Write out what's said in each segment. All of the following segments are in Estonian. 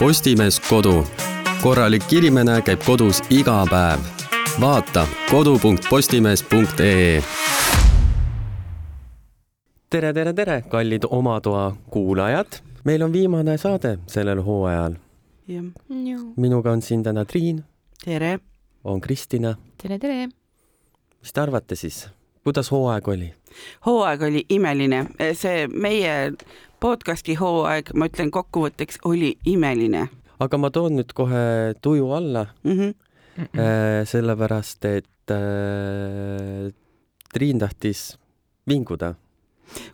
Postimees Kodu. korralik inimene käib kodus iga päev. vaata kodu.postimees.ee tere, tere, tere, kallid Oma Toa kuulajad. meil on viimane saade sellel hooajal. minuga on siin täna Triin. tere. on Kristina. tere, tere. mis te arvate siis, kuidas hooaeg oli? hooaeg oli imeline, see meie podcasti hooaeg, ma ütlen kokkuvõtteks, oli imeline. aga ma toon nüüd kohe tuju alla mm. -hmm. Äh, sellepärast, et äh, Triin tahtis vinguda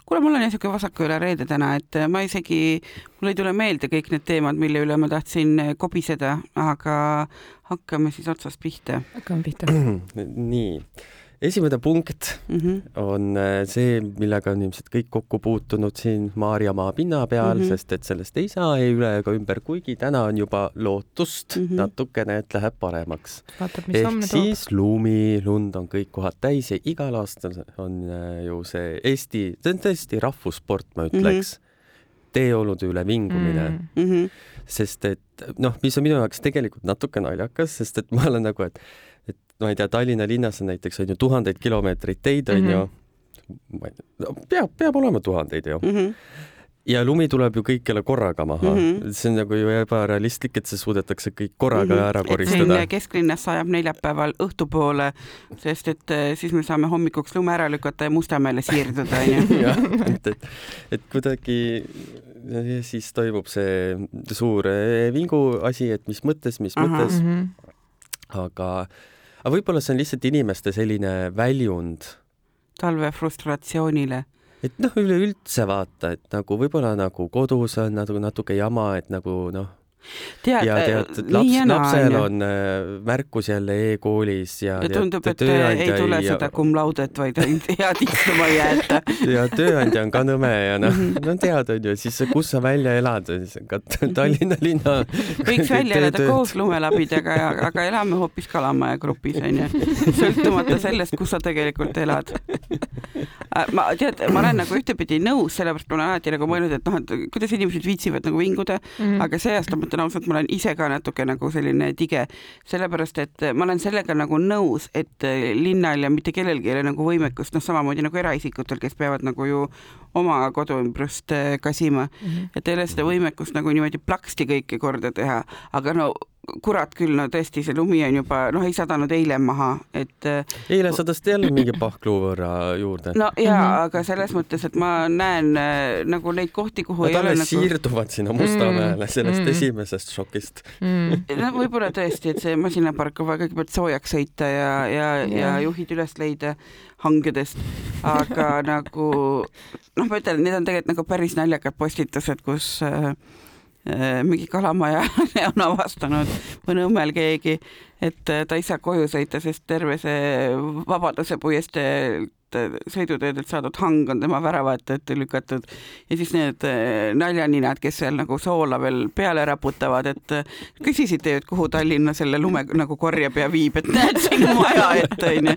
kuule, mul on niisugune vasaku üle reede täna, et ma isegi, mul ei tule meelde kõik need teemad, mille üle ma tahtsin kobiseda, aga hakkame siis otsast pihta. hakkame pihta nii esimene punkt mm -hmm. on äh, see, millega on ilmselt kõik kokku puutunud siin Maarjamaa pinna peal mm, -hmm. sest et sellest ei saa ei üle ega ümber, kuigi täna on juba lootust mm -hmm. natukene, et läheb paremaks. ehk siis lumi, lund on kõik kohad täis ja igal aastal on äh, ju see Eesti, see on tõesti rahvussport, ma ütleks mm. -hmm. teeolude üle vingumine mm. -hmm. sest et noh, mis on minu jaoks tegelikult natuke naljakas, sest et ma olen nagu, et ma ei tea, Tallinna linnas on näiteks on ju tuhandeid kilomeetreid teid on mm -hmm. ju, ma ei tea, peab, peab olema tuhandeid ju mm. -hmm ja lumi tuleb ju kõikjale korraga maha mm. -hmm. see on nagu ju ebarealistlik, et see suudetakse kõik korraga mm -hmm. ära koristada. kesklinnas sajab neljapäeval õhtupoole, sest et eh, siis me saame hommikuks lume ära lükata ja Mustamäele siirduda, onju. jah, et, et, et kuidagi siis toimub see suur eh, vingu asi, et mis mõttes, mis Aha. mõttes mm. -hmm. aga aga võib-olla see on lihtsalt inimeste selline väljund. Talve frustratsioonile. Et noh, üleüldse vaata, et nagu võib-olla nagu kodus on nagu natuke jama, et nagu noh, tead, ja tead, äh, laps, lapsel on äh, märkus jälle e-koolis ja ja tundub, et ei tule ja... seda cum laudet, vaid ainult head istuma ei jäeta. ja tööandja on ka nõme ja noh, mhm. no tead, on ju, siis kus sa välja elad, siis ka Tallinna linna. võiks välja elada koos lumelabidega, aga elame hoopis Kalamaja grupis onju, sõltumata sellest, kus sa tegelikult elad. Äh, ma tead, ma olen nagu ühtepidi nõus, sellepärast ma olen alati nagu mõelnud, et noh, et kuidas inimesed viitsivad nagu vinguda mm, -hmm. aga see aasta ma ütlen ausalt, ma olen ise ka natuke nagu selline tige, sellepärast et ma olen sellega nagu nõus, et linnal ja mitte kellelgi ei ole nagu võimekust, noh, samamoodi nagu eraisikutel, kes peavad nagu ju oma koduümbrust äh, kasima mm, -hmm. et ei ole seda võimekust nagu niimoodi plaksti kõike korda teha, aga no kurat küll, no tõesti, see lumi on juba, noh, ei sadanud eile maha, et. Äh, eile sadas jälle mingi pahklu võrra juurde. no ja mm, -hmm. aga selles mõttes, et ma näen äh, nagu neid kohti, kuhu Nad ei ole nagu. siirduvad sinna Mustamäele mm -hmm. sellest mm -hmm. esimesest šokist mm. -hmm. no võib-olla tõesti, et see masinapark on vaja kõigepealt soojaks sõita ja, ja yeah., ja juhid üles leida hangedest, aga nagu noh, ma ütlen, need on tegelikult nagu päris naljakad postitused, kus Äh, mingi kalamaja on avastanud mõne õmmel keegi, et äh, ta ei saa koju sõita, sest terve see Vabaduse puiesteelt sõiduteedelt saadud hang on tema väravate ette lükatud ja siis need äh, naljaninad, kes seal nagu soola veel peale raputavad, et küsisite ju, et kuhu Tallinna selle lume nagu korjab ja viib, et näed siin maja ette onju.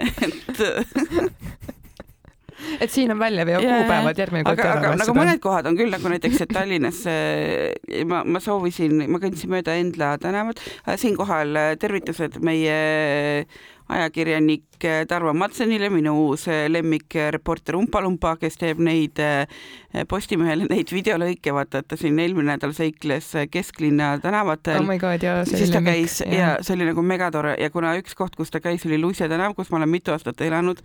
et et siin on väljaveo kuupäevad järgmine kord ära. aga nagu mõned kohad on küll nagu näiteks, et Tallinnas ma, ma soovisin, ma kõndsin mööda Endla tänavat, siinkohal tervitused meie ajakirjanik Tarvo Matsenile, minu uus lemmikreporter Umpa-Lumpa, kes teeb neid Postimehele neid videolõike, vaata, et ta siin eelmine nädal seikles kesklinna tänavatel. oh god, jaa, see oli lemmik. ja, ja see oli nagu megatore ja kuna üks koht, kus ta käis, oli Luise tänav, kus ma olen mitu aastat elanud,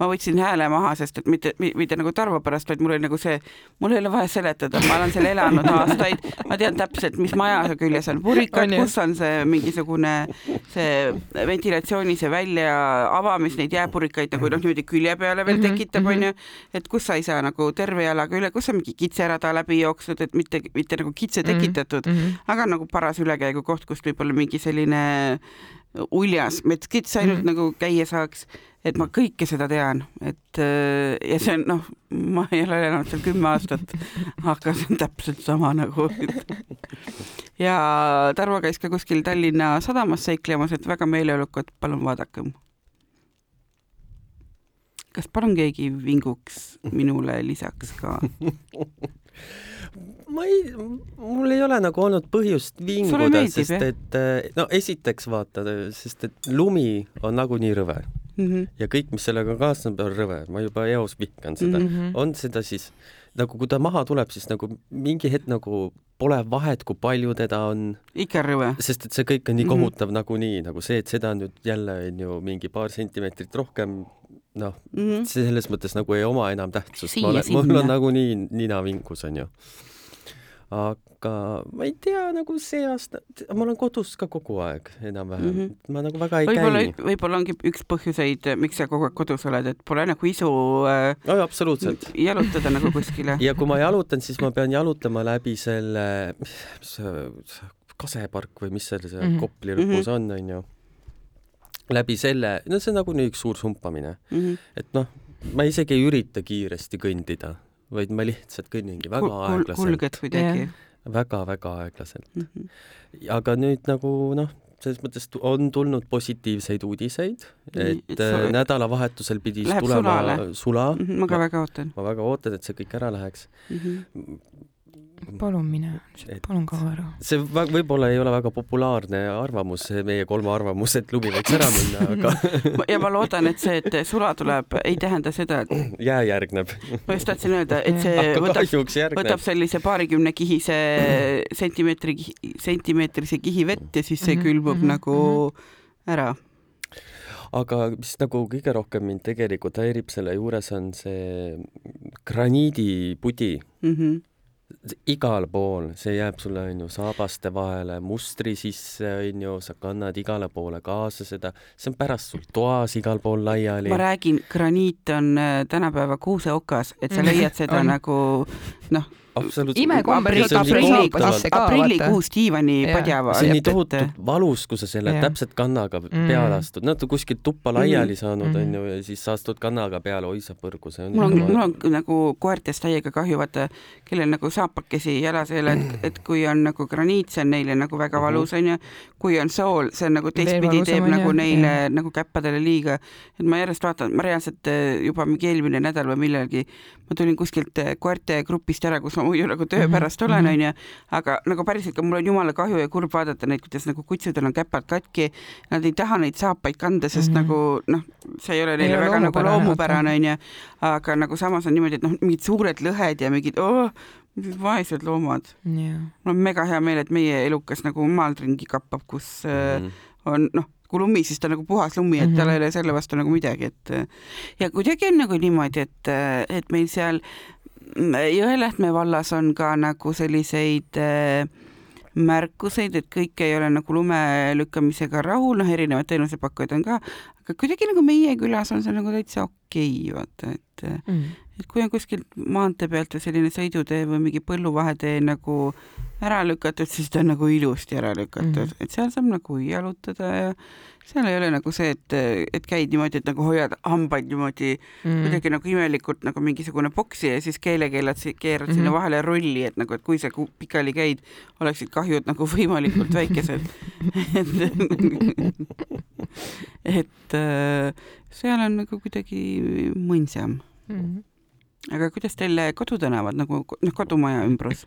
ma võtsin hääle maha, sest et mitte, mitte nagu Tarvo pärast, vaid mul oli nagu see, mul ei ole vaja seletada, ma olen seal elanud aastaid, ma tean täpselt, mis maja küljes on purikad, kus on see mingisugune see ventilatsiooni see välja avamis neid jääpurikaid nagu noh, niimoodi külje peale veel mhm, tekitab, onju, mhm. et kus sa ei saa nagu terve jalaga üle kus on mingi kitserada läbi jooksnud, et mitte, mitte nagu kitse mhm, tekitatud mm, -hmm. aga nagu paras ülekäigukoht, kust võib-olla mingi selline uljas metskits ainult mm -hmm. nagu käia saaks, et ma kõike seda tean, et äh, ja see on noh, ma ei ole elanud seal kümme aastat, aga see on täpselt sama nagu. ja Tarvo käis ka kuskil Tallinna sadamas seiklemas, et väga meeleolukad, palun vaadake kas palun keegi vinguks minule lisaks ka? ma ei, mul ei ole nagu olnud põhjust vinguda, sest et eh, no esiteks vaata, sest et lumi on nagunii rõve mm. -hmm. ja kõik, mis sellega kaasneb, on rõve, ma juba eos vihkan seda mm. -hmm. on seda siis nagu, kui ta maha tuleb, siis nagu mingi hetk nagu pole vahet, kui palju teda on. ikka rõve. sest et see kõik on nii mhm. kohutav mm -hmm. nagunii, nagu see, et seda nüüd jälle on ju mingi paar sentimeetrit rohkem noh mm -hmm., selles mõttes nagu ei oma enam tähtsust. mul on nagunii nina vingus, onju aga ma ei tea, nagu see aasta, ma olen kodus ka kogu aeg enam-vähem mm, -hmm. ma nagu väga ei võib-olla, käi. võib-olla ongi üks põhjuseid, miks sa kogu aeg kodus oled, et pole nagu isu äh, no, absoluutselt. jalutada nagu kuskile. ja kui ma jalutan, siis ma pean jalutama läbi selle, mis see kasepark või mis seal see mm -hmm. Kopli lõpus mm -hmm. on, onju läbi selle, no see on nagunii üks suur sumpamine mm. -hmm. et noh, ma isegi ei ürita kiiresti kõndida, vaid ma lihtsalt kõnningi väga kul aeglaselt. kulged kuidagi? väga-väga aeglaselt mm. -hmm. aga nüüd nagu noh, selles mõttes on tulnud positiivseid uudiseid, et, et äh, nädalavahetusel pidi tulema sulale. sula. -hmm, ma ka väga ootan. ma väga ootan, et see kõik ära läheks mm. -hmm palun mine, palun kao ära. see võib-olla ei ole väga populaarne arvamus, meie kolme arvamus, et lumi võiks ära minna, aga ja ma loodan, et see, et sula tuleb, ei tähenda seda, et jää järgneb. ma just tahtsin öelda, et see võtab, võtab sellise paarikümne kihise sentimeetri, sentimeetrise kihi vett ja siis see mhm, külmub mm -hmm. nagu mhm. ära aga mis nagu kõige rohkem mind tegelikult häirib selle juures, on see graniidipudi mm. -hmm igal pool, see jääb sulle, onju, saabaste vahele, mustri sisse, onju, sa kannad igale poole kaasa seda, see on pärast sul toas igal pool laiali. ma räägin, graniit on äh, tänapäeva kuuseokas, et sa leiad seda nagu noh aprillikuus diivanipadja. see on nii tohutult valus, kui sa selle ja. täpselt kannaga mm. peale astud, nad on kuskilt tuppa laiali mm. saanud, mm. onju, ja siis sa astud kannaga peale, oi sa põrgu, see on. mul on, mul on nagu koertest täiega kahju, vaata, kellel nagu saapakesi jalas ei ole, et, et kui on nagu graniit, see on neile nagu väga mhm. valus, onju. Kui on sool, see on nagu teistpidi teeb nagu neile ja. nagu käppadele liiga. et ma järjest vaatan, ma reaalselt eh, juba mingi eelmine nädal või millalgi, ma tulin kuskilt eh, koerte grupist ära, kus ma muidu nagu töö mhm, pärast olen, mhm. onju, aga nagu päriselt ka mul on jumala kahju ja kurb vaadata neid, kuidas nagu kutsudel on käpad katki, nad ei taha neid saapaid kanda, sest mm -hmm. nagu noh, see ei ole neile ei väga nagu loomupärane, onju, aga nagu samas on niimoodi, et noh, mingid suured lõhed ja mingid oh, vaesed loomad. Yeah.. mul on mega hea meel, et meie elukas nagu maalt ringi kappab, kus mm -hmm. on noh, kui lumi, siis ta nagu puhas lumi, et tal ei ole selle vastu nagu midagi, et ja kuidagi on nagu niimoodi, et, et meil seal Jõelähtme vallas on ka nagu selliseid äh, märkuseid, et kõik ei ole nagu lume lükkamisega rahul, noh, erinevad teenusepakkujad on ka, aga kuidagi nagu meie külas on see nagu täitsa okei okay,, vaata, et mm. et kui on kuskilt maantee pealt või selline sõidutee või mingi põlluvahetee nagu ära lükatud, siis ta on nagu ilusti ära lükatud mm, -hmm. et seal saab nagu jalutada ja seal ei ole nagu see, et, et käid niimoodi, et nagu hoiad hambaid niimoodi mm. kuidagi nagu imelikult nagu mingisugune boksi ja siis keelekeelad keerad mm -hmm. sinna mhm. vahele rolli, et nagu, et kui sa pikali käid, oleksid kahjud nagu võimalikult väikesed et, et äh, seal on nagu kuidagi mõnsam mm. -hmm. aga kuidas teil kodutänavad nagu noh, kodumaja ümbrus?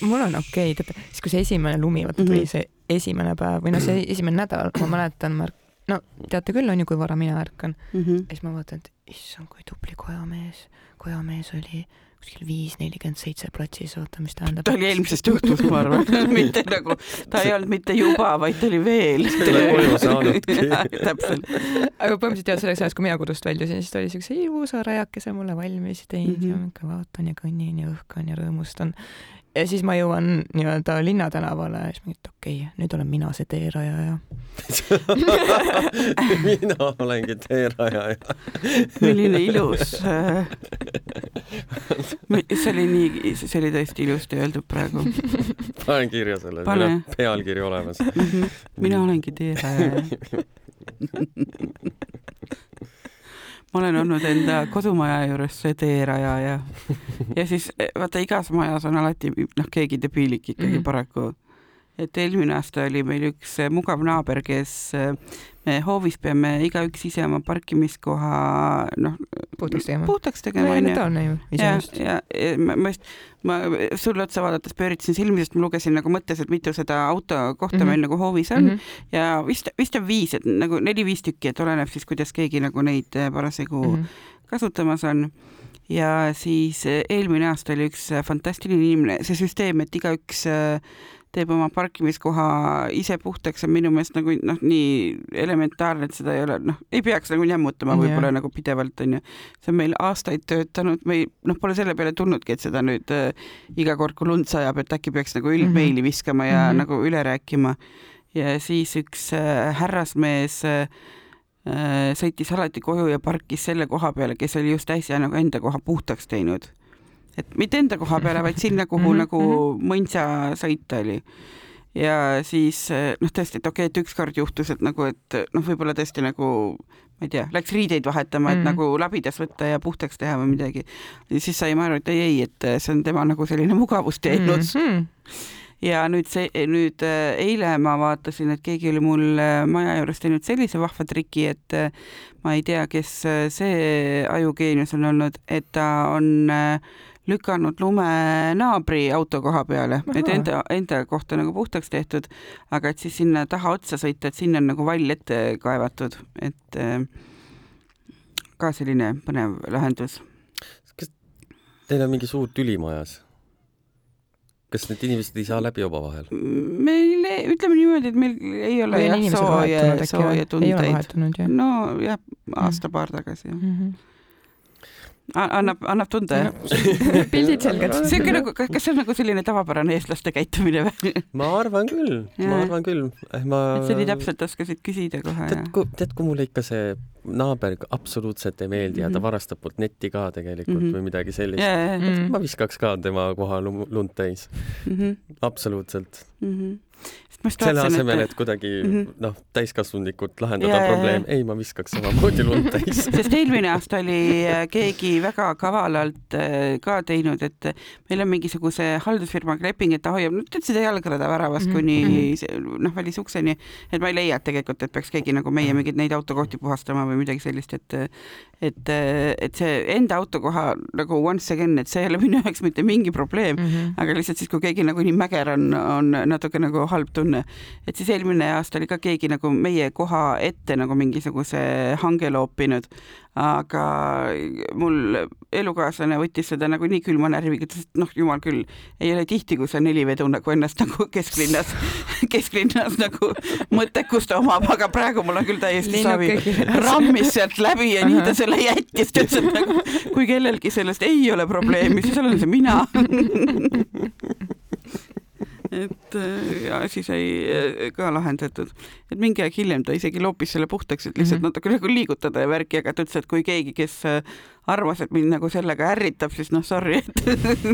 mul on okei okay., teate, siis kui see esimene lumi vaata tuli mm, -hmm. see esimene päev või noh, see esimene nädal, ma mäletan, ma no teate küll, on ju, kui vara mina ärkan mm. -hmm. ja siis ma vaatan, et issand, kui tubli kojamees, kojamees oli kuskil viis nelikümmend seitse platsis, oota, mis tähendab? ta oli eelmisest juhtust, ma arvan mitte nagu, ta ei olnud mitte juba, vaid ta oli veel. koju saanudki. täpselt. aga põhimõtteliselt jah, selleks ajaks, kui mina kodust väljusin, siis ta oli siukse ilusa rajakese mulle valmis teinud mm -hmm. ja ma ikka vaatan ja kõnnin ja õhkan ja rõõmustan ja siis ma jõuan nii-öelda linnatänavale ja siis ma, et okei okay,, nüüd olen mina see teerajaja mina olengi teerajaja milline ilus äh, see oli nii, see oli tõesti ilusti öeldud praegu. panen kirja selle, pealkiri olemas. Mina olengi teerajaja ma olen olnud enda kodumaja juures see teerajaja ja siis vaata igas majas on alati noh, keegi debiilik ikkagi mm -hmm. paraku. et eelmine aasta oli meil üks mugav naaber, kes me hoovis peame igaüks ise oma parkimiskoha noh puhtaks tegema. puhtaks tegema onju. elementaarne ju ja, ja, ja ma, ma just, ma sulle otsa vaadates pööritasin silmi, sest ma lugesin nagu mõttes, et mitu seda autokohta mm -hmm. meil nagu hoovis on mm -hmm. ja vist, vist on viis, et nagu neli-viis tükki, et oleneb siis, kuidas keegi nagu neid äh, parasjagu mm -hmm. kasutamas on ja siis äh, eelmine aasta oli üks äh, fantastiline inimene, see süsteem, et igaüks teeb oma parkimiskoha ise puhtaks, on minu meelest nagu noh, nii elementaarne, et seda ei ole, noh, ei peaks nagu jämmutama võib-olla nagu pidevalt onju. see on meil aastaid töötanud, me ei, noh, pole selle peale tulnudki, et seda nüüd äh, iga kord, kui lund sajab, et äkki peaks nagu üldmeili -hmm. viskama ja mm -hmm. nagu üle rääkima. ja siis üks äh, härrasmees äh, äh, sõitis alati koju ja parkis selle koha peale, kes oli just äsja nagu enda koha puhtaks teinud et mitte enda koha peale, vaid sinna, kuhu mm -hmm. nagu mhm. mõnsa sõita oli. ja siis noh, tõesti, et okei okay,, et ükskord juhtus, et nagu, et noh, võib-olla tõesti nagu ma ei tea, läks riideid vahetama, et mm nagu labidas võtta ja puhtaks teha või midagi. siis saime aru, et ei, ei, et see on tema nagu selline mugavusteenus mm. -hmm ja nüüd see, nüüd eile ma vaatasin, et keegi oli mul maja juures teinud sellise vahva triki, et ma ei tea, kes see ajugeenius on olnud, et ta on äh, lükanud lume naabri auto koha peale, et enda, enda kohta nagu puhtaks tehtud, aga et siis sinna taha otsa sõita, et sinna on nagu vall ette kaevatud, et äh, ka selline põnev lahendus. kas teil on mingi suur tüli majas? kas need inimesed ei saa läbi omavahel? meil, ütleme niimoodi, et meil ei ole jah sooja, sooja tundeid. nojah, aasta-paar tagasi jah mm -hmm annab, annab tunda, jah? pildid selged. see on ka nagu, kas see on nagu selline tavapärane eestlaste käitumine või? ma arvan küll, ma arvan küll. Eh, ma. et sa nii täpselt oskasid küsida kohe. tead, kui, tead, kui mulle ikka see naaber absoluutselt ei meeldi mm -hmm. ja ta mhm. varastab mult netti ka tegelikult mm -hmm. või midagi sellist yeah,. Yeah, yeah. ma viskaks ka tema koha lund täis mm. -hmm. absoluutselt mm. -hmm selle asemel, et kuidagi mm -hmm. noh, täiskasvunlikult lahendada yeah, probleem, ei, ma viskaks samamoodi lund täis sest eelmine aasta oli äh, keegi väga kavalalt äh, ka teinud, et meil on mingisuguse haldusfirmaga leping, et ta hoiab, no tead seda jalgrada väravast mm -hmm. kuni mhm. noh, välisukseni, et ma ei leia et tegelikult, et peaks keegi nagu meie mingeid neid autokohti puhastama või midagi sellist, et et, et see enda autokoha nagu once again, et see ei ole minu jaoks mitte mingi probleem mm, -hmm. aga lihtsalt siis, kui keegi nagu nii mäger on, on natuke nagu halb tunne tunne. et siis eelmine aasta oli ka keegi nagu meie koha ette nagu mingisuguse hange loopinud, aga mul elukaaslane võttis seda nagu nii külma närviga, ütles, et noh, jumal küll, ei ole tihti, kui see nelivedu nagu ennast nagu kesklinnas, kesklinnas nagu mõttekust omab, aga praegu mul on küll täiesti savi. rammis sealt läbi ja nii ta selle jättis, ta ütles, et nagu kui kellelgi sellest ei ole probleemi, siis olen see mina et äh, asi sai äh, ka lahendatud, et mingi aeg hiljem ta isegi loopis selle puhtaks, et lihtsalt mm -hmm. natuke nagu liigutada ja värki, aga ta ütles, et kui keegi, kes äh, arvas, et mind nagu sellega ärritab, siis noh, sorry, et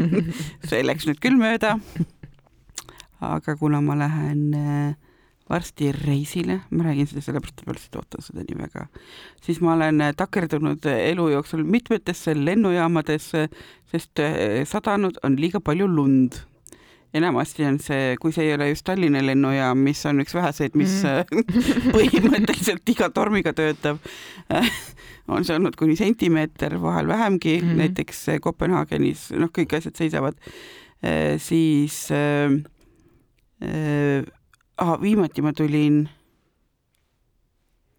see läks nüüd küll mööda. aga kuna ma lähen varsti reisile, ma räägin seda sellepärast, et ma lihtsalt ootan seda nii väga, siis ma olen takerdunud elu jooksul mitmetesse lennujaamadesse, sest sadanud on liiga palju lund enamasti on see, kui see ei ole just Tallinna lennujaam, mis on üks väheseid, mis mm. põhimõtteliselt iga tormiga töötab on see olnud kuni sentimeeter, vahel vähemgi mm, näiteks Kopenhaagenis, noh, kõik asjad seisavad, äh, siis äh, äh, viimati ma tulin,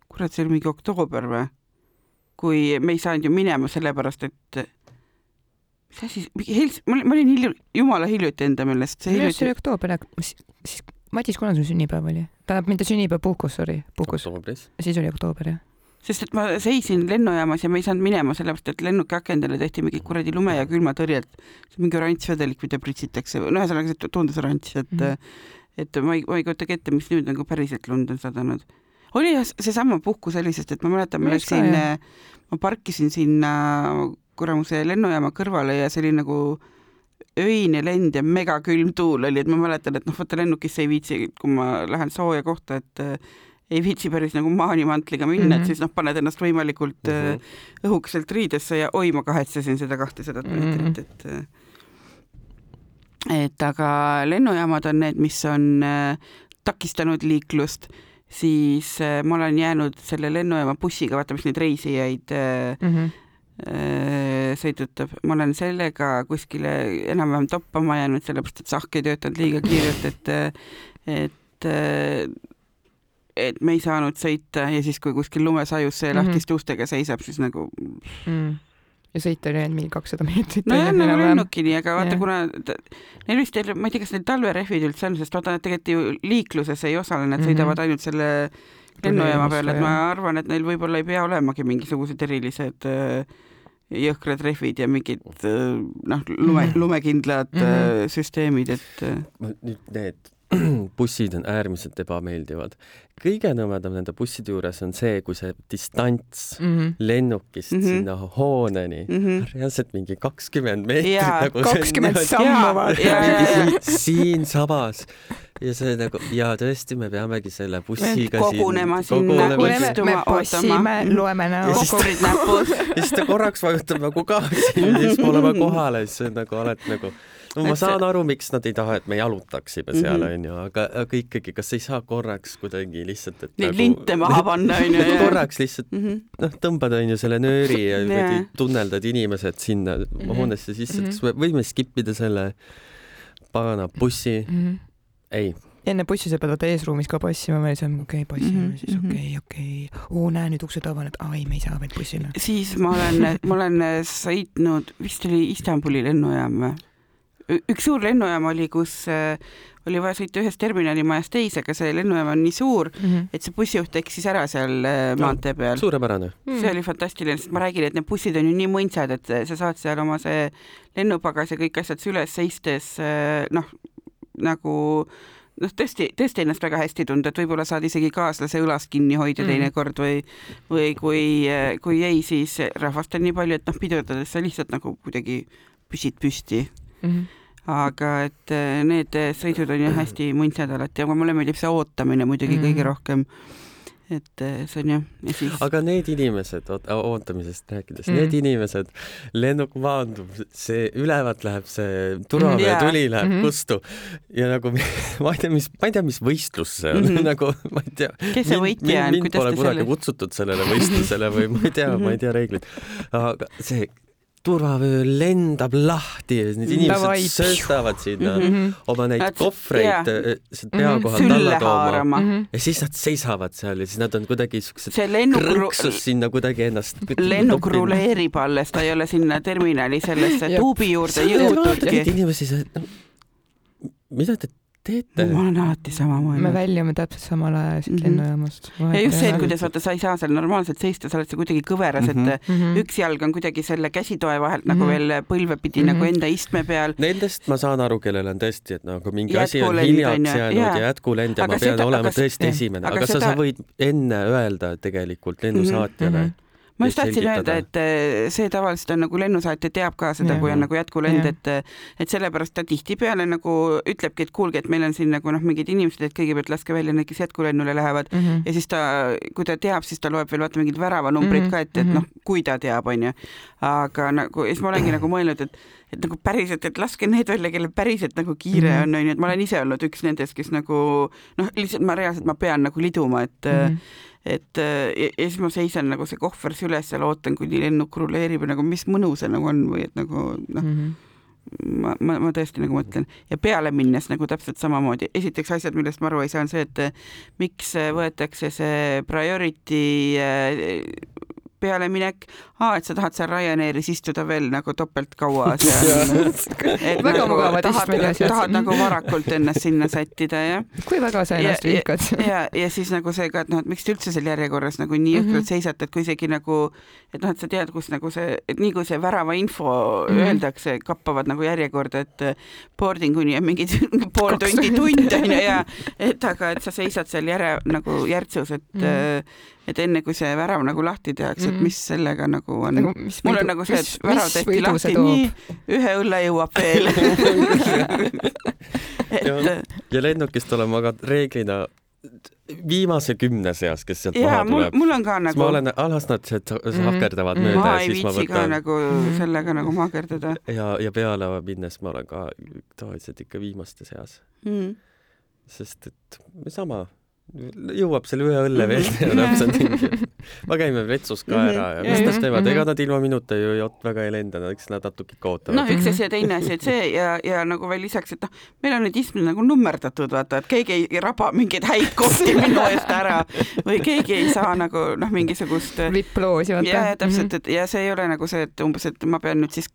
kurat, see oli mingi oktoober või? kui me ei saanud ju minema sellepärast, et mis asi, Hels-, ma olin, ma olin hilju-, jumala hiljuti enda meelest. minu arust see oli oktoober, siis Madis, kuna sul sünnipäev oli? tähendab, mitte sünnipäev, puhkus, sorry, puhkus. siis oli oktoober, jah sest et ma seisin lennujaamas ja ma ei saanud minema, sellepärast et lennuki akendele tehti mingi kuradi lume ja külmatõrjet. mingi oranž vedelik, mida pritsitakse, no ühesõnaga see tundus oranž, et mm, -hmm. et ma ei, ma ei kujutagi ette, mis nüüd nagu päriselt lund on sadanud. oli jah, seesama puhkus oli, sest et ma mäletan, ma läksin, ma parkisin sinna kuramuse lennujaama kõrvale ja see oli nagu öine lend ja megakülm tuul oli, et ma mäletan, et noh, vaata lennukisse ei viitsi, kui ma lähen sooja kohta, et äh, ei viitsi päris nagu maanimantliga minna mm, -hmm. et mhm. siis noh, paned ennast võimalikult mm -hmm. õhukeselt riidesse ja oi, ma kahetsesin seda kahtesadat mm -hmm. meetrit, et äh, et aga lennujaamad on need, mis on äh, takistanud liiklust siis äh, ma olen jäänud selle lennujaama bussiga, vaata, mis neid reisijaid mm -hmm. Sõidutab, ma olen sellega kuskile enam-vähem toppama jäänud, sellepärast et sahk ei töötanud liiga kiirelt, et, et et me ei saanud sõita ja siis, kui kuskil lumesajus see mm -hmm. lahtiste ustega seisab, siis nagu mm ja sõita oli ainult mingi kakssada meetrit. nojah, nagu lennukini, aga vaata yeah., kuna neil vist, ma ei tea, kas neil talverehvid üldse on, sest vaata, nad tegelikult ju liikluses ei osale, nad sõidavad mm -hmm. ainult selle lennujaama peal, et ma arvan, et neil võib-olla ei pea olemagi mingisugused erilised äh, jõhkrad rehvid ja mingid äh, noh, lume, mhm. lumekindlad mm -hmm. süsteemid, et. nüüd need bussid on äärmiselt ebameeldivad. kõige nõmedam nende busside juures on see, kui see distants mm -hmm. lennukist mm -hmm. sinna hooneni mm, -hmm. reaalselt mingi kakskümmend meetrit nagu kakskümmend sammu vaata. siinsabas ja see nagu ja tõesti, me peamegi selle bussiga kogunema siin, sinna, istuma, ootama. loeme näokogrid näpus. ja siis ta korraks vajutab nagu gaasi ja siis me oleme kohal ja siis nagu oled nagu no ma saan aru, miks nad ei taha, et me jalutaksime seal, mhm. onju, aga, aga ikkagi, kas ei saa korraks kuidagi lihtsalt, et neid nagu... linte maha panna, onju. korraks lihtsalt mm -hmm. noh, tõmbad, onju, selle nööri ja niimoodi tunnelda inimesed sinna mm -hmm. hoonesse sisse, kas me võime skip ida selle pagana bussi mm? -hmm. ei enne bussi sa pead vaata eesruumis ka passima, me olime okei okay,, passime mm -hmm. siis okei okay,, okei okay., oo näe nüüd uksed avanevad, ai me ei saa veel bussile. siis ma olen, ma olen sõitnud, vist oli Istanbuli lennujaam või? Üks suur lennujaam oli, kus äh, oli vaja sõita ühest terminalimajast teise, aga see lennujaam on nii suur mm, -hmm. et see bussijuht eksis ära seal äh, maantee peal. suurepärane mm.. see oli fantastiline, sest ma räägin, et need bussid on ju nii mõnsad, et sa saad seal oma see lennupagas ja kõik asjad üles seistes äh, noh, nagu noh, tõesti, tõesti ennast väga hästi tunda, et võib-olla saad isegi kaaslase õlast kinni hoida mm. teinekord või, või kui, kui ei, siis rahvast on nii palju, et noh, pidurdades sa lihtsalt nagu kuidagi püsid püsti mm. -hmm aga et eh, need sõidud on ju hästi muntsad alati, aga mulle meeldib see ootamine muidugi mm. kõige rohkem. et eh, see on jah, ja siis. aga need inimesed, ootamisest rääkides mm., need inimesed, lennuk maandub, see ülevalt läheb see turvaveetuli yeah. läheb mm -hmm. kustu ja nagu ma ei tea, mis, ma ei tea, mis võistlus see on mm, -hmm. nagu ma ei tea. kes see võitja on? mind pole kunagi selle... kutsutud sellele võistlusele või ma ei tea -hmm. ma ei tea reegleid. aga see turvavöö lendab lahti ja need inimesed Davai. sööstavad sinna mm -hmm. oma neid nad, kohvreid yeah. sealt pea mhm. kohalt alla tooma mm -hmm. ja siis nad seisavad seal ja siis nad on kuidagi siuksed krõksus sinna kuidagi ennast. lennuk ruleerib alles, ta ei ole sinna terminali sellesse tuubi juurde jõudnudki. inimesi, mida te teete? ma olen alati samamoodi. me väljume täpselt samal ajal siit mm -hmm. lennujaamast. ja just see, et kuidas vaata, sa ei saa seal normaalselt seista, sa oled seal kuidagi kõveras mm, -hmm. et mm -hmm. üks jalg on kuidagi selle käsitoe vahelt mm -hmm. nagu mhm. veel põlvepidi mm -hmm. nagu mhm. enda istme peal. Nendest ma saan aru, kellel on tõesti, et nagu mingi asi on hiljaks jäänud ja, ja jätkulend ja aga ma pean seda, olema tõesti esimene, aga, aga seda... sa võid enne öelda tegelikult lennusaatjale mm -hmm ma just tahtsin öelda, et eh, see tavaliselt on nagu lennusaatja teab ka seda, kui on nagu jätkulend, et et sellepärast ta tihtipeale nagu ütlebki, et kuulge, et meil on siin nagu noh, mingid inimesed, et kõigepealt laske välja need, kes jätkulennule lähevad mm -hmm. ja siis ta, kui ta teab, siis ta loeb veel vaata mingid väravanumbrid mm -hmm. ka ette, et noh, kui ta teab, onju. aga nagu ja siis ma olengi nagu mõelnud, et et nagu päriselt, et laske need välja, kellel päriselt nagu kiire mm -hmm. on, onju, et ma olen ise olnud üks nendest, kes nagu noh, lihtsalt ma reaalselt ma pean nagu liduma, et mm -hmm et äh, ja, ja siis ma seisan nagu see kohver süles seal, ootan, kuni lennuk ruleerib ja nagu mis mõnu see nagu on või et nagu noh. Mm, -hmm. ma, ma, ma tõesti nagu mõtlen. Ja peale minnes nagu täpselt samamoodi, esiteks asjad, millest ma aru ei saa, on see, et miks võetakse see priority äh, pealeminek, aa, et sa tahad seal Ryanairis istuda veel nagu topelt kaua seal. et väga nagu, mugavad asjad. tahad nagu varakult ennast sinna sättida ja. kui väga sa ennast vihkad. ja, ja siis nagu see ka, et noh, et miks te üldse seal järjekorras nagu nii jõhkralt mm -hmm. seisate, et kui isegi nagu, et noh, et sa tead, kus nagu see, et nii kui see värava info mm -hmm. öeldakse, kappavad nagu järjekorda, et boarding uni on mingi pool tundi, tund on ju ja et aga, et sa seisad seal järe nagu järtsus, et mm -hmm et enne kui see värav nagu lahti tehakse, et mhm. mis sellega nagu on nagu,. mul on nagu see, et värav tehti lahti, nii, ühe õlle jõuab veel et... ja, ja lennukist olen ma ka reeglina viimase kümne seas, kes sealt ja, maha tuleb. mul on ka nagu. ma olen, alas nad sahkerdavad mm. mööda ma ja siis ma võtan. ka nagu mm. sellega nagu maakerdada. ja, ja peale minnes ma olen ka tavaliselt ikka viimaste seas mm.. sest et sama jõuab selle ühe õlle veel ja täpselt mingi. me käime vetsus ka ära ja mis nad teevad, ega nad ilma minuta ju jott väga ei lenda, eks nad natuke ikka ootavad. noh, üks asi ja teine asi, et see ja, ja nagu veel lisaks, et noh, meil on need istmed nagu nummerdatud, vaata, et keegi ei raba mingeid häid kohti minu eest ära või keegi ei saa nagu noh, mingisugust. vipploosi vaata. ja täpselt, et ja see ei ole nagu see, et umbes, et ma pean nüüd siis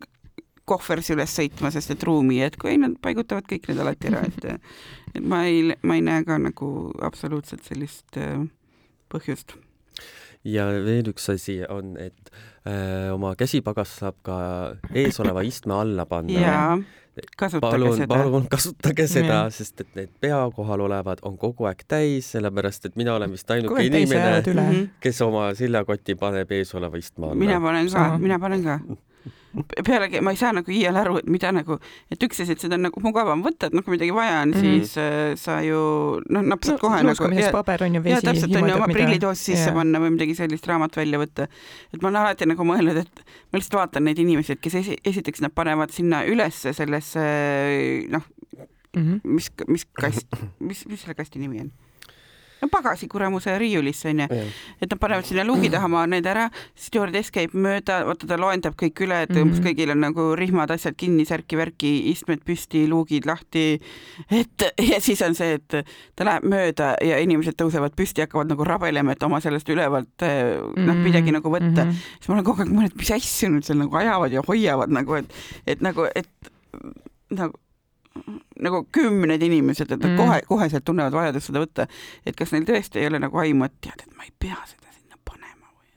kohversi üles sõitma, sest et ruumi jätku, ei nad paigutavad kõik need alati ära, et et ma ei, ma ei näe ka nagu absoluutselt sellist äh, põhjust. ja veel üks asi on, et äh, oma käsipagas saab ka eesoleva istme alla panna. jaa kasutage palun, seda. palun kasutage seda, sest et need pea kohal olevad on kogu aeg täis, sellepärast et mina olen vist ainuke inimene, kes oma seljakoti paneb eesoleva istme alla. mina panen ka, mina panen ka pealegi ma ei saa nagu iial aru, et mida nagu, et üks asi, et seda on nagu mugavam võtta, et noh, kui midagi vaja on mm, -hmm. siis äh, sa ju noh, napsad no, kohe nagu. paber on ju vesi. täpselt on ju oma prillitoos sisse ja. panna või midagi sellist raamat välja võtta. et ma olen alati nagu mõelnud, et ma lihtsalt vaatan neid inimesi, kes esi, esiteks nad panevad sinna ülesse sellesse noh mm -hmm., mis, mis kast, mis, mis selle kasti nimi on? No pagasikuramuse riiulisse onju, et nad panevad sinna luugi taha, ma need ära, stjuardess käib mööda, vaata ta loendab kõik üle, et umbes mm -hmm. kõigil on nagu rihmad, asjad kinni, särki-värki, istmed püsti, luugid lahti. et ja siis on see, et ta läheb mööda ja inimesed tõusevad püsti, hakkavad nagu rabelema, et oma sellest ülevalt noh, midagi nagu võtta mm. -hmm. siis ma olen kogu aeg mõelnud, mis asju nüüd seal nagu ajavad ja hoiavad nagu, et, et nagu, et nagu nagu kümned inimesed, et nad mm. kohe, koheselt tunnevad vajadust seda võtta, et kas neil tõesti ei ole nagu aimu, et tead, et ma ei pea seda sinna panema või,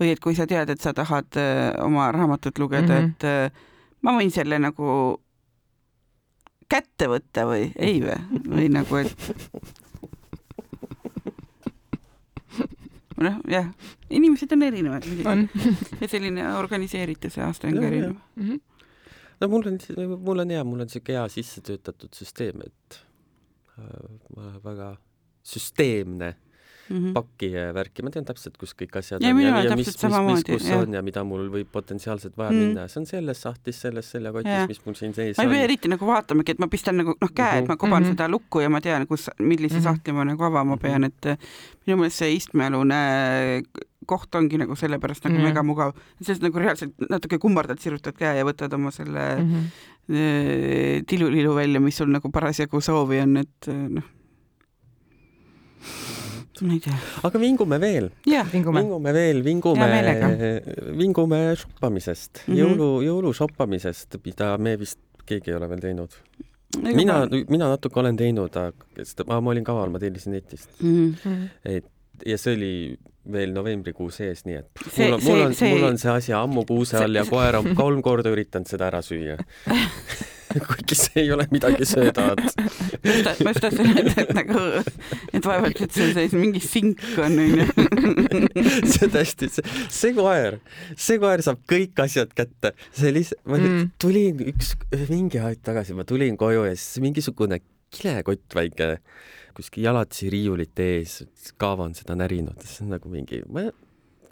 või et kui sa tead, et sa tahad äh, oma raamatut lugeda mm, -hmm. et äh, ma võin selle nagu kätte võtta või ei või, või nagu, et noh, jah, inimesed on erinevad ja selline organiseerituse aasta on ka erinev. -hmm no mul on, mul on hea, mul on siuke hea sisse töötatud süsteem, et äh, ma olen väga süsteemne mm -hmm. pakki ja värki, ma tean täpselt, kus kõik asjad ja, on ja, ja mis, mis, mis, kus ja. on ja mida mul võib potentsiaalselt vaja mm -hmm. minna, see on selles sahtlis, selles seljakotis, mis mul siin sees ma ei pea eriti nagu vaatamagi, et ma pistan nagu noh, käe, et ma koban mm -hmm. seda lukku ja ma tean, kus, millise mm -hmm. sahtli ma nagu avama pean, et minu meelest see istmealune koht ongi nagu sellepärast nagu mm -hmm. mega mugav, sest nagu reaalselt natuke kummardad, sirutad käe ja võtad oma selle mm -hmm. tilulilu välja, mis sul nagu parasjagu soovi on, et noh. ma ei tea. aga vingume veel. vingume. vingume veel, vingume, vingume shoppamisest mm, -hmm. jõulu, jõulušoppamisest, mida me vist keegi ei ole veel teinud mina, mina natuke olen teinud, aga ma, ma olin kaval, ma tellisin netist mm. -hmm. et ja see oli veel novembrikuu sees, nii et see, mul on, mul on, mul on see asi ammu kuuse all ja koer on kolm korda üritanud seda ära süüa kuigi see ei ole midagi söödavat. ma just tahtsin öelda, et nagu, et vaevalt, et see sees mingi sink on, onju. see tõesti, see, see koer, see koer saab kõik asjad kätte. see lihtsalt, ma mm. tulin üks, mingi aeg tagasi, ma tulin koju ja siis mingisugune kilekott väike kuskil jalatsi riiulite ees, Kaava on seda närinud, see on nagu mingi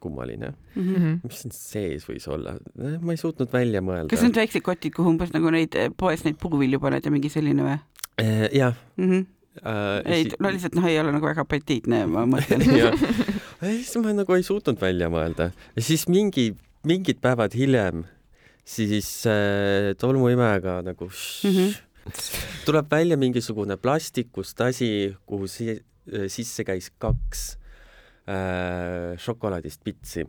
kummaline mm. -hmm. mis siin sees võis olla? ma ei suutnud välja mõelda. kas need väiksed kotid, kuhu umbes nagu neid poes neid puuvilju paned ja mingi selline või? Eh, jah. Uh, ei, no lihtsalt noh, ei ole nagu väga apetiitne, ma mõtlen siis ma nagu ei suutnud välja mõelda ja siis mingi, mingid päevad hiljem siis äh, tolmuimejaga nagu mm -hmm tuleb välja mingisugune plastikust asi, kuhu si sisse käis kaks äh, šokolaadist pitsi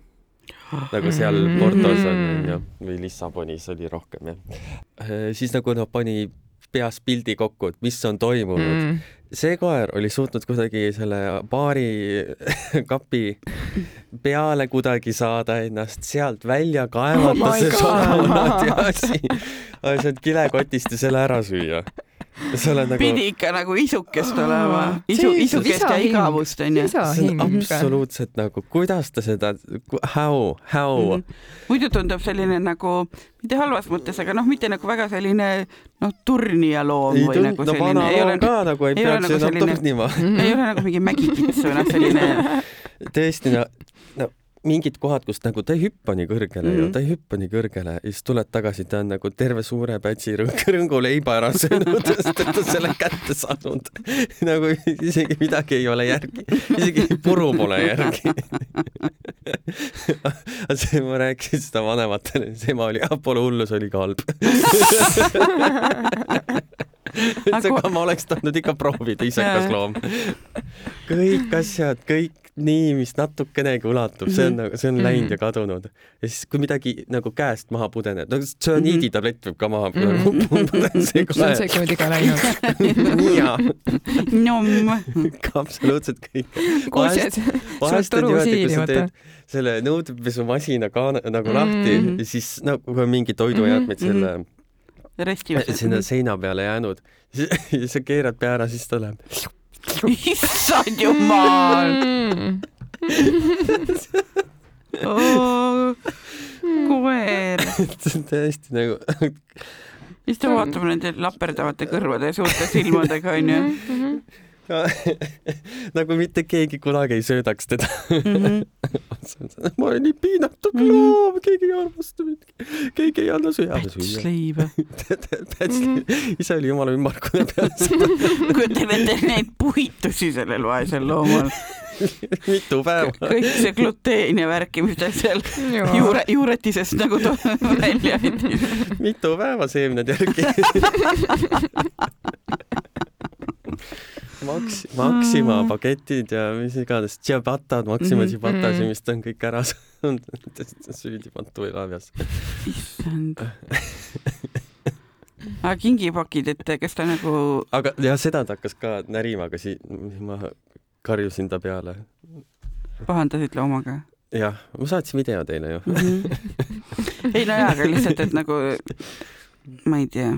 nagu seal Portos on, onju, või Lissabonis oli rohkem, jah. Äh, siis nagu noh, pani peas pildi kokku, et mis on toimunud. Mm. see koer oli suutnud kuidagi selle baari kapi peale kuidagi saada ennast sealt välja kaevata oh see šokolaadiasi, sealt kilekotist ja selle ära süüa Nagu... pidi ikka nagu isukest olema, isu, isukest ja igavust onju. see on absoluutselt nagu, kuidas ta seda, how, how mm. -hmm. muidu tundub selline nagu, mitte halvas mõttes, aga noh, mitte nagu väga selline noh, turnija loom ei või tund, nagu selline. no vana loom ka nagu ei, ei peaks nagu enam turnima ei ole nagu mingi mägikits või noh, selline tõesti, no mingid kohad, kus nagu ta ei hüppa nii kõrgele mm -hmm. ju, ta ei hüppa nii kõrgele ja siis tuled tagasi, ta on nagu terve suure pätsi rõngu leiba ära söönud, sest et ta selle kätte saanud. nagu isegi midagi ei ole järgi, isegi puru pole järgi see, ma rääkisin seda vanematele, siis ema oli, ah pole hullu, see oli ka halb et aga ma oleks tahtnud ikka proovida, isekas loom. kõik asjad, kõik nii, mis natukenegi ulatub, see on mhm. nagu, see on läinud ja mhm. kadunud. ja siis, kui midagi nagu käest maha pudeneb, no tsüaniiditablett mhm. võib ka maha pudeneda. see on see kuradi ka läinud. jaa. absoluutselt kõik. vahest, vahest on niimoodi, kui sa teed selle nõudepesumasina ka nagu lahti mm -hmm. ja siis nagu no, mingi toidujäätmeid mm -hmm. selle sinna seina peale jäänud ja sa keerad pea ära, siis ta läheb. Issand jumal oh, koer. see on täiesti nagu siis ta vaatab nende laperdavate kõrvade ja. Suurte silmadega onju nagu mitte keegi kunagi ei söödaks teda mm. -hmm. ma olen nii piinatud mhm. loom, keegi ei armasta mind, keegi ei anna süüa. pätsleiba. ise oli jumala ümmargune peale seda. kujutage ette neid puitusi sellel vaesel loomal mitu päeva. kõik see gluteen ja värki, mis ta seal juure, juuretisest nagu välja andis. mitu päeva seemned järgi Maks-, Maxima mm. paketid ja mis iganes, tšabatad, Maxima mm -hmm. mis ta on kõik ära saanud süüdi pantuvõilaavjas. issand aga kingipakid, et kas ta nagu aga jah, seda ta hakkas ka närima, aga siis ma karjusin ta peale. pahandasid loomaga? jah, ma saatsin video teile ju mm. -hmm. ei no jaa, aga lihtsalt, et nagu ma ei tea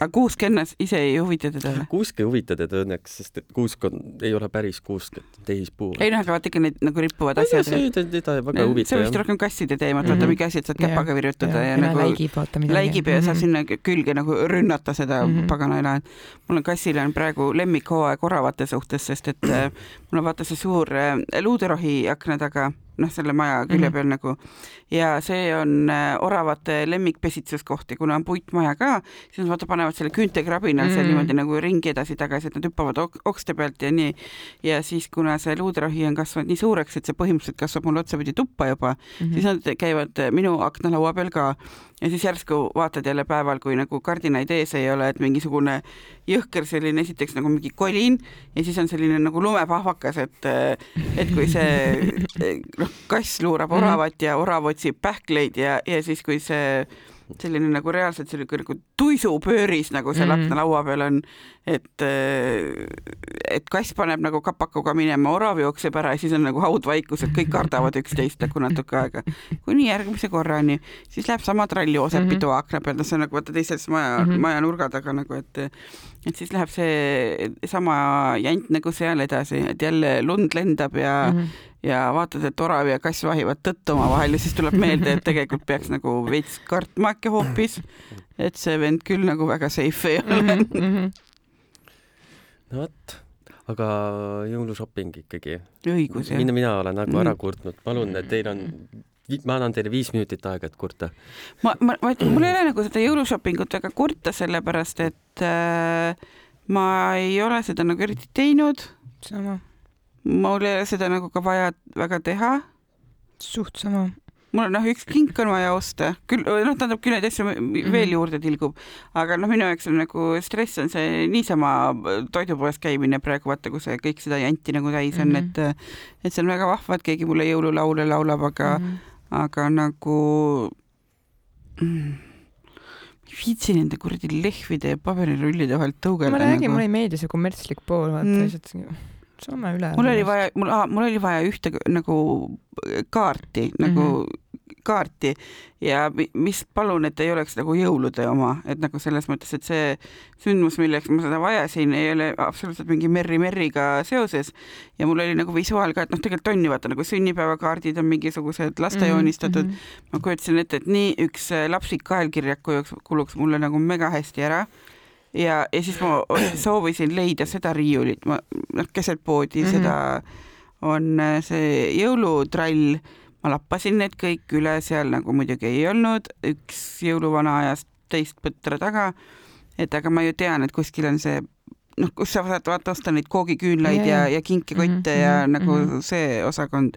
aga kuusk ennast ise ei huvita teda või? kuusk ei huvita teda õnneks, sest et kuusk on, ei ole päris kuusk, et tehispuu. ei noh, aga vaata ikka need nagu rippuvad asjad. see teda väga ei huvita. see on vist rohkem kasside teema, et vaata mm -hmm. mingi asi, et saad käpaga virutada ja, ja nagu läigib, vaata midagi. läigib ja saab sinna külge nagu rünnata seda -hmm. pagana ela. mul on kassil on praegu lemmikhooaeg oravate suhtes, sest et äh, mul on vaata see suur äh, luuderohi akna taga noh, selle maja külje peal mm -hmm. nagu ja see on äh, oravate lemmikpesitsuskoht ja kuna on puitmaja ka, siis nad vaata panevad selle küüntekrabina mm -hmm. seal mhm. niimoodi nagu ringi edasi-tagasi, et nad hüppavad ok okste pealt ja nii. ja siis, kuna see luuderohi on kasvanud nii suureks, et see põhimõtteliselt kasvab mul otsapidi tuppa juba mm, -hmm. siis nad käivad minu aknalaua peal ka ja siis järsku vaatad jälle päeval, kui nagu kardinaid ees ei ole, et mingisugune jõhker selline esiteks nagu mingi kolin ja siis on selline nagu lumepahvakas, et et kui see noh, kass luurab oravat ja orav otsib pähkleid ja, ja siis, kui see selline nagu reaalselt selline nagu tuisupööris nagu seal mm -hmm. aknalaua peal on, et et kass paneb nagu kapakuga minema, orav jookseb ära ja siis on nagu haudvaikus, et kõik kardavad üksteist nagu natuke aega. kuni järgmise korrani, siis läheb sama trall Joosep Pidu mm -hmm. akna peal, see on nagu vaata teises maja mm, -hmm. maja nurga taga nagu, et et siis läheb see sama jant nagu seal edasi, et jälle lund lendab ja mm -hmm ja vaatad, et orav ja kass vahivad tõtt omavahel ja siis tuleb meelde, et tegelikult peaks nagu veits kartma äkki hoopis, et see vend küll nagu väga safe ei ole mm. -hmm. no vot, aga jõulushopping ikkagi. õigus, jah. mina, mina olen nagu ära kurtnud, palun, teil on ma annan teile viis minutit aega, et kurta. ma, ma, ma, mul ei ole nagu seda jõulushoppingut väga kurta, sellepärast et äh, ma ei ole seda nagu eriti teinud. sama mul ei ole seda nagu ka vaja väga teha. suht sama. mul on noh, üks kink on vaja osta, küll noh, tähendab küll neid asju mhm. veel juurde tilgub, aga noh, minu jaoks on nagu stress on see niisama toidupoes käimine praegu vaata, kui see kõik seda janti nagu täis on mm, -hmm. et et see on väga vahva, et keegi mulle jõululaule laulab, aga mm, -hmm. aga nagu mm, viitsi nende kuradi lehvide ja paberirullide vahelt tõugelda. ma räägin nagu..., mulle ei meeldi see kommertslik pool, vaata mm. Saame üle. mul oli vaja, mul, mul oli vaja ühte nagu kaarti mm, -hmm. nagu kaarti ja mis palun, et ei oleks nagu jõulude oma, et nagu selles mõttes, et see sündmus, milleks ma seda vajasin, ei ole absoluutselt mingi Merry Merryga seoses ja mul oli nagu visuaal ka, et noh, tegelikult on ju vaata nagu sünnipäevakaardid on mingisugused laste mhm, joonistatud mm. -hmm. ma kujutasin ette, et nii üks lapsik kaelkirjaku kuluks mulle nagu mega hästi ära ja, ja siis ma soovisin leida seda riiulit, ma noh, keset poodi mm -hmm. seda on äh, see jõulutrall ma lappasin need kõik üle, seal nagu muidugi ei olnud, üks jõuluvana ajas teist põtra taga. et aga ma ju tean, et kuskil on see noh, kus sa saad vaata osta neid koogiküünlaid ja, ja, ja kinkikotte mm -hmm, ja mm -hmm. nagu mhm. see osakond.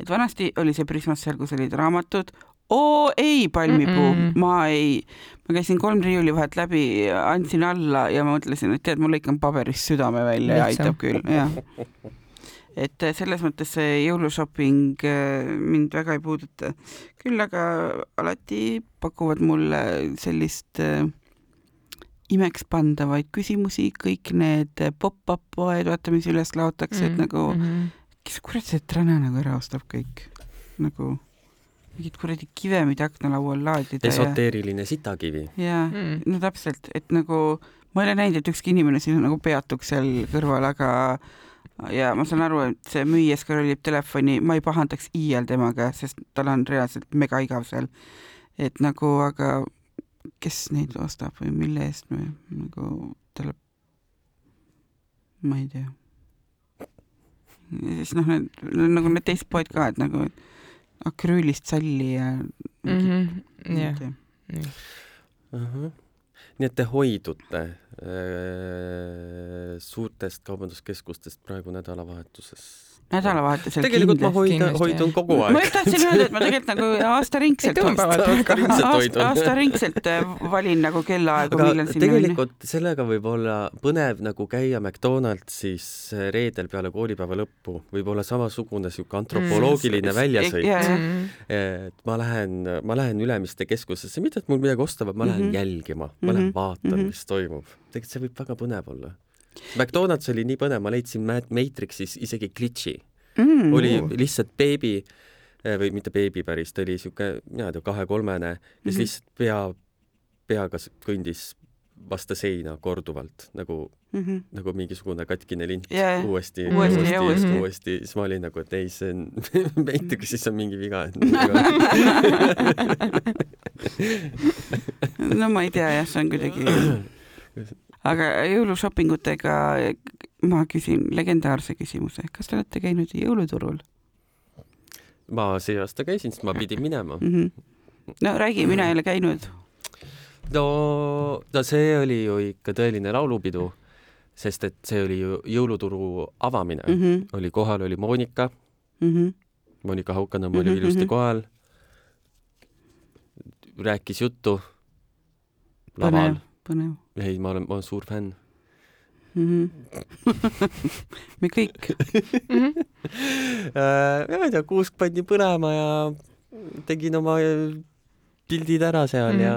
et vanasti oli see Prismas seal, kus olid raamatud. Oo ei, palmipuu mm, -mm. ma ei, ma käisin kolm riiulivahet läbi, andsin alla ja ma mõtlesin, et tead, ma lõikan paberist südame välja ja aitab küll, jah et selles mõttes see jõulushopping äh, mind väga ei puuduta. küll aga alati pakuvad mulle sellist äh, imekspandavaid küsimusi, kõik need pop-up poed, vaata, mis üles laotakse mm, -hmm. et nagu mm -hmm. kes kurat see träna nagu ära ostab kõik, nagu mingid kuradi kivemid aknalaual laadida. esoteeriline ja... sitakivi. jaa mm., no täpselt, et nagu ma ei ole näinud, et ükski inimene siin nagu peatuks seal kõrval, aga ja ma saan aru, et see müüja scrollib telefoni, ma ei pahandaks iial temaga, sest tal on reaalselt mega igav seal. et nagu, aga kes neid ostab või mille eest me nagu talle, ma ei tea. ja siis noh, need nagu need teised poed ka, et nagu akrüülist salli ja mm. -hmm. jah. nii et te hoidute äh, suurtest kaubanduskeskustest praegu nädalavahetuses nädalavahetusel tegelikult kindlasti, ma hoidan, hoidun kogu aeg. ma just tahtsin öelda, et ma tegelikult nagu aastaringselt aasta, aastaringselt äh, valin nagu kellaaegu, millal sinna tegelikult minna. sellega võib olla põnev nagu käia McDonaldsis äh, reedel peale koolipäeva lõppu, võib olla samasugune sihuke antropoloogiline mm. väljasõit yeah.. et ma lähen, ma lähen Ülemiste keskusesse, mitte et mul midagi osta, vaid ma lähen mm -hmm. jälgima, ma mm -hmm. lähen vaatan mm, -hmm. mis toimub. tegelikult see võib väga põnev olla McDonalds oli nii põnev, ma leidsin Matrixis isegi glitch'i mm.. oli lihtsalt beebi eh, või mitte beebi päris, ta oli siuke, mina ei tea, kahe-kolmene, kes mm -hmm. lihtsalt pea, peaga kõndis vastu seina korduvalt nagu mm, -hmm. nagu mingisugune katkine lint yeah. uuesti, uuesti, uuesti, uuesti, uuesti, siis ma olin nagu, et ei, see on Matrixis on mingi viga no ma ei tea jah, see on kuidagi aga jõulušopingutega ma küsin legendaarse küsimuse, kas te olete käinud jõuluturul? ma see aasta käisin, sest ma pidin minema mm. -hmm. no räägi, mina ei ole käinud. no, no see oli ju ikka tõeline laulupidu, sest et see oli ju jõuluturu avamine mm, -hmm. oli kohal, oli Monika mm, -hmm. Monika Haukanõmm oli mm -hmm. ilusti kohal, rääkis juttu laval. Põnev ei, ma olen, ma olen suur fänn mm. -hmm. me kõik mm. -hmm. ma ei tea, kuusk pandi põlema ja tegin oma pildid ära seal mm -hmm. ja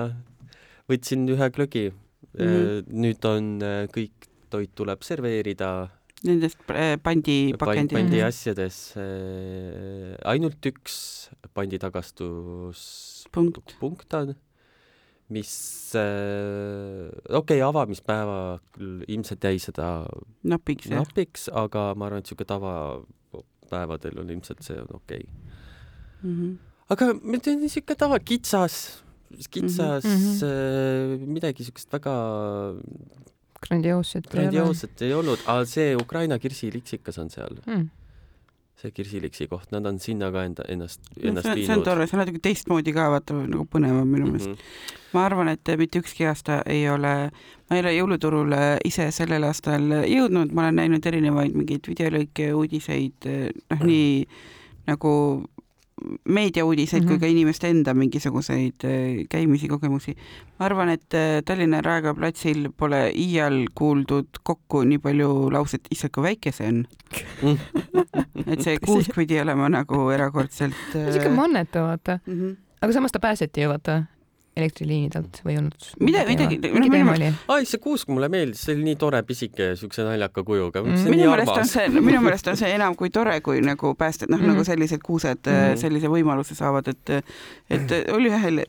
võtsin ühe glögi mm. -hmm. nüüd on äh, kõik toit tuleb serveerida. Nendest äh, pandipakenditest? pandi asjades ainult üks panditagastus punkt, punkt on mis äh, okei okay,, avamispäeva küll ilmselt jäi seda napiks, napiks, aga ma arvan, et niisugune tavapäevadel on ilmselt see on okei okay. mm. -hmm. aga niisugune tava, kitsas, kitsas mm -hmm. midagi niisugust väga grandioosset ei olnud, aga see Ukraina kirsiliksikas on seal mm see Kirsiliksi koht, nad on sinna ka enda, ennast, ennast no, viinud. see on tore, see on natuke teistmoodi ka, vaata nagu põnevam minu meelest mm. -hmm. ma arvan, et mitte ükski aasta ei ole, ma ei ole jõuluturule ise sellel aastal jõudnud, ma olen näinud erinevaid mingeid videolõike, uudiseid, noh, nii nagu meediauudiseid mm -hmm. kui mhm. ka inimeste enda mingisuguseid äh, käimisi, kogemusi. ma arvan, et äh, Tallinna Raekoja platsil pole iial kuuldud kokku nii palju lauset, issand kui väike see on et see kuusk pidi olema nagu erakordselt. siuke äh, mannetu, vaata mm. -hmm. aga samas ta pääseti ju, vaata elektriliinidelt või olnud? mida, midagi, mingi teema oli? ai, see kuusk mulle meeldis, see oli nii tore pisike siukse naljaka kujuga mm.. minu meelest on see, minu meelest on see enam kui tore, kui nagu päästjad, noh mm. nagu sellised kuused mm. sellise võimaluse saavad, et, et oli ühel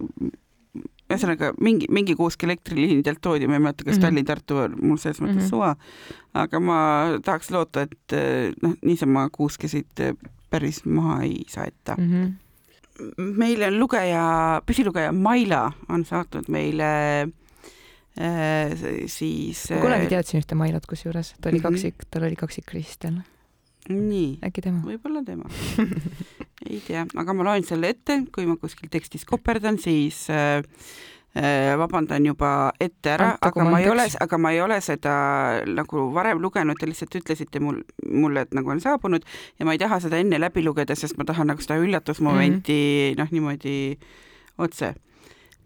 ühesõnaga mingi, mingi kuusk elektriliinidelt toodi, ma ei mäleta, kas mm -hmm. Tallinn-Tartu on mul selles mõttes mm -hmm. suva, aga ma tahaks loota, et noh, niisama kuuskesid päris maha ei saeta mm. -hmm meile on lugeja, püsilugeja Maila on saatnud meile äh, siis ma kunagi äh, teadsin ühte Mailat kusjuures, ta oli mm -hmm. kaksik, tal oli kaksik Kristjan. nii, äkki tema? võib-olla tema ei tea, aga ma loen selle ette, kui ma kuskil tekstis koperdan, siis äh, äh, vabandan juba ette ära, aga ma ei ole, aga ma ei ole seda nagu varem lugenud, te lihtsalt ütlesite mul, mulle, et nagu on saabunud ja ma ei taha seda enne läbi lugeda, sest ma tahan nagu seda üllatusmomenti mm -hmm. noh, niimoodi otse.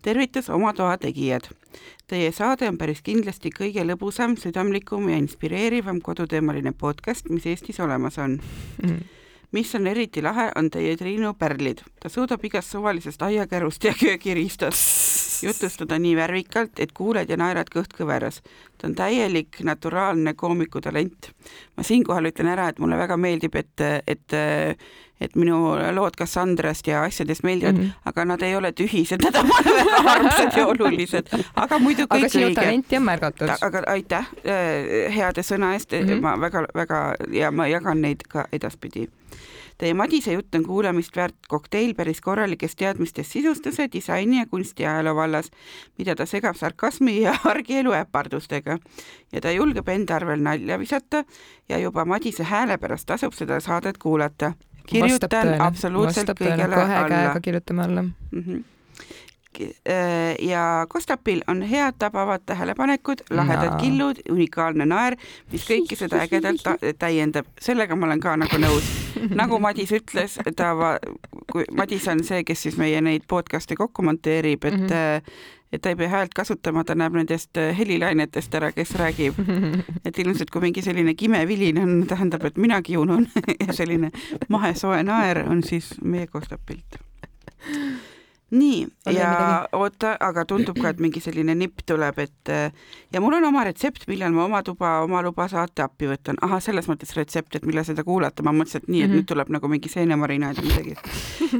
tervitus oma toa tegijad. Teie saade on päris kindlasti kõige lõbusam, südamlikum ja inspireerivam koduteemaline podcast, mis Eestis olemas on mis on eriti lahe, on teie Triinu pärlid. ta suudab igast suvalisest aiakärust ja köögiriistast jutustada nii värvikalt, et kuuled ja naerad kõht kõveras. ta on täielik naturaalne koomikutalent. ma siinkohal ütlen ära, et mulle väga meeldib, et, et, et minu lood Cassandrast ja asjadest meeldivad mm. -hmm. aga nad ei ole tühised, nad on väga armsad ja olulised. aga muidu aga kõik sinu õige talenti on märgatud. aga aitäh äh, heade sõna eest mm. -hmm. ma väga-väga ja ma jagan neid ka edaspidi. Teie Madise jutt on kuulamist väärt kokteil päris korralikest teadmistest sisustuse, disaini ja kunstiajaloo vallas, mida ta segab sarkasmi ja argielu äpardustega. ja ta julgeb enda arvel nalja visata ja juba Madise hääle pärast tasub seda saadet kuulata. kirjutan absoluutselt kõigele kahe alla käega kirjutame alla. mm. -hmm. Ja Kostapil on head tabavad tähelepanekud, lahedad Jaa. killud, unikaalne naer, mis kõike seda ägedalt täiendab. sellega ma olen ka nagu nõus. nagu Madis ütles, ta, kui Madis on see, kes siis meie neid podcast'e kokku monteerib, et mm. -hmm. et ta ei pea häält kasutama, ta näeb nendest helilainetest ära, kes räägib. et ilmselt, kui mingi selline kime vilin on, tähendab, et mina kiunun ja selline mahesoe naer on siis meie Kostapilt nii, ja oota, aga tundub ka, et mingi selline nipp tuleb, et äh, ja mul on oma retsept, millal ma oma tuba, oma luba saate appi võtan. ahah, selles mõttes retsept, et millal seda kuulata, ma mõtlesin, et nii, et Mhm. nüüd tuleb nagu mingi seenemarinaad või midagi.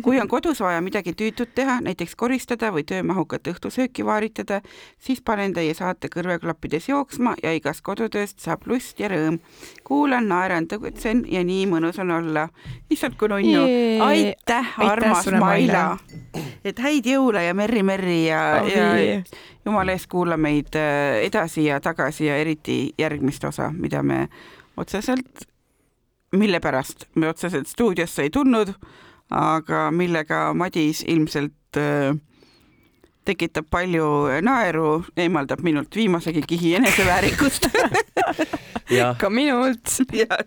kui on kodus vaja midagi tüütut teha, näiteks koristada või töömahukat õhtusööki vaaritada, siis panen teie saate kõrvaklappides jooksma ja igast kodutööst saab lust ja rõõm. kuulan, naeran, tõgutsen ja nii mõnus on olla. issand, kui nunnu. Aitäh, armas sulle, Maila. et häid jõule ja merri-merri ja, ja jumala eest kuula meid äh, edasi ja tagasi ja eriti järgmist osa, mida me otseselt, mille pärast me otseselt stuudiosse ei tulnud, aga millega Madis ilmselt äh, tekitab palju naeru, eemaldab minult viimasegi kihi eneseväärikust. Ka minult. ja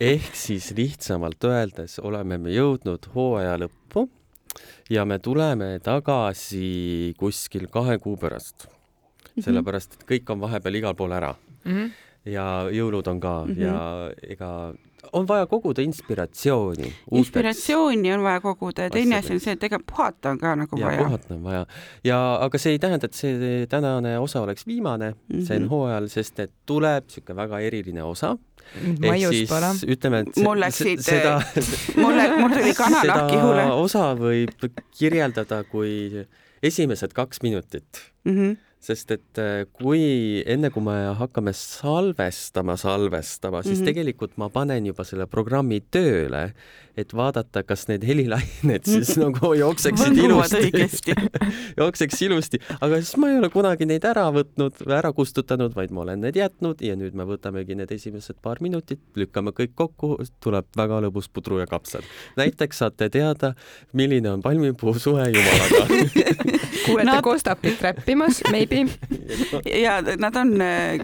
ehk siis lihtsamalt öeldes oleme me jõudnud hooaja lõppu ja me tuleme tagasi kuskil kahe kuu pärast. Mhm. sellepärast, et kõik on vahepeal igal pool ära Mhm. ja jõulud on ka mm. -hmm. ja ega on vaja koguda inspiratsiooni. inspiratsiooni on vaja koguda ja teine asi on see, et ega puhata on ka nagu ja vaja. puhata on vaja ja aga see ei tähenda, et see tänane osa oleks viimane mm -hmm. sel hooajal, sest et tuleb niisugune väga eriline osa. maius pole. ütleme, et Mul läksid, seda mulle, mul tuli kananahk ihule seda osa võib kirjeldada kui esimesed kaks minutit, mm. -hmm. Sest et äh, kui enne, kui me hakkame salvestama, salvestama, siis mm. -hmm. tegelikult ma panen juba selle programmi tööle, et vaadata, kas need helilained siis nagu jookseksid ilusti jookseks ilusti, aga siis ma ei ole kunagi neid ära võtnud või ära kustutanud, vaid ma olen need jätnud ja nüüd me võtamegi need esimesed paar minutit, lükkame kõik kokku, tuleb väga lõbus pudru ja kapsad. näiteks saate teada, milline on palmipuu suhe jumalaga. kuulete Nad- Kostapit räppimas, maybe. ja nad on,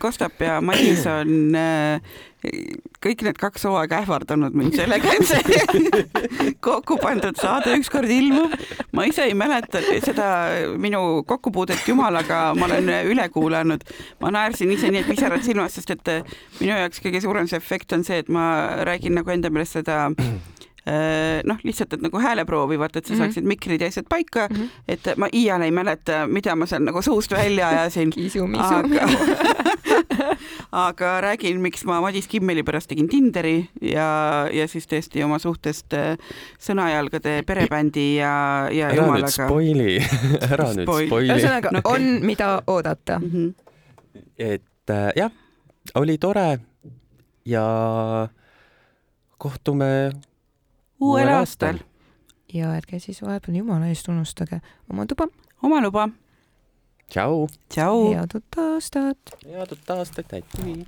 Kostap ja Madis on äh, kõik need kaks hooaega ähvardanud mind sellega, et see kokku pandud saade ükskord ilmub. ma ise ei mäleta seda minu kokkupuudet Jumalaga, ma olen üle kuulanud. ma naersin ise nii, et pisarad silmas, sest et äh, minu jaoks kõige suurem see efekt on see, et ma räägin nagu enda meelest seda äh, noh, lihtsalt, et nagu hääleproovi, vaata, et sa Mhm. saaksid mikrid ja asjad paika Mhm. et ma iial ei mäleta, mida ma seal nagu suust välja ajasin. aga, aga räägin, miks ma Madis Kimmeli pärast tegin Tinderi ja, ja siis tõesti oma suhtest äh, Sõnajalgade perebändi ja, ja ära nüüd Jumalaga. spoili, ära nüüd Spoil. spoili. ühesõnaga No okei. on, mida oodata. Mhm. et äh, jah, oli tore ja kohtume uuel aastal. ja ärge siis vahepeal jumala eest unustage oma tuba. oma luba. tšau, tšau. head uut aastat. head uut aastat, aitäh.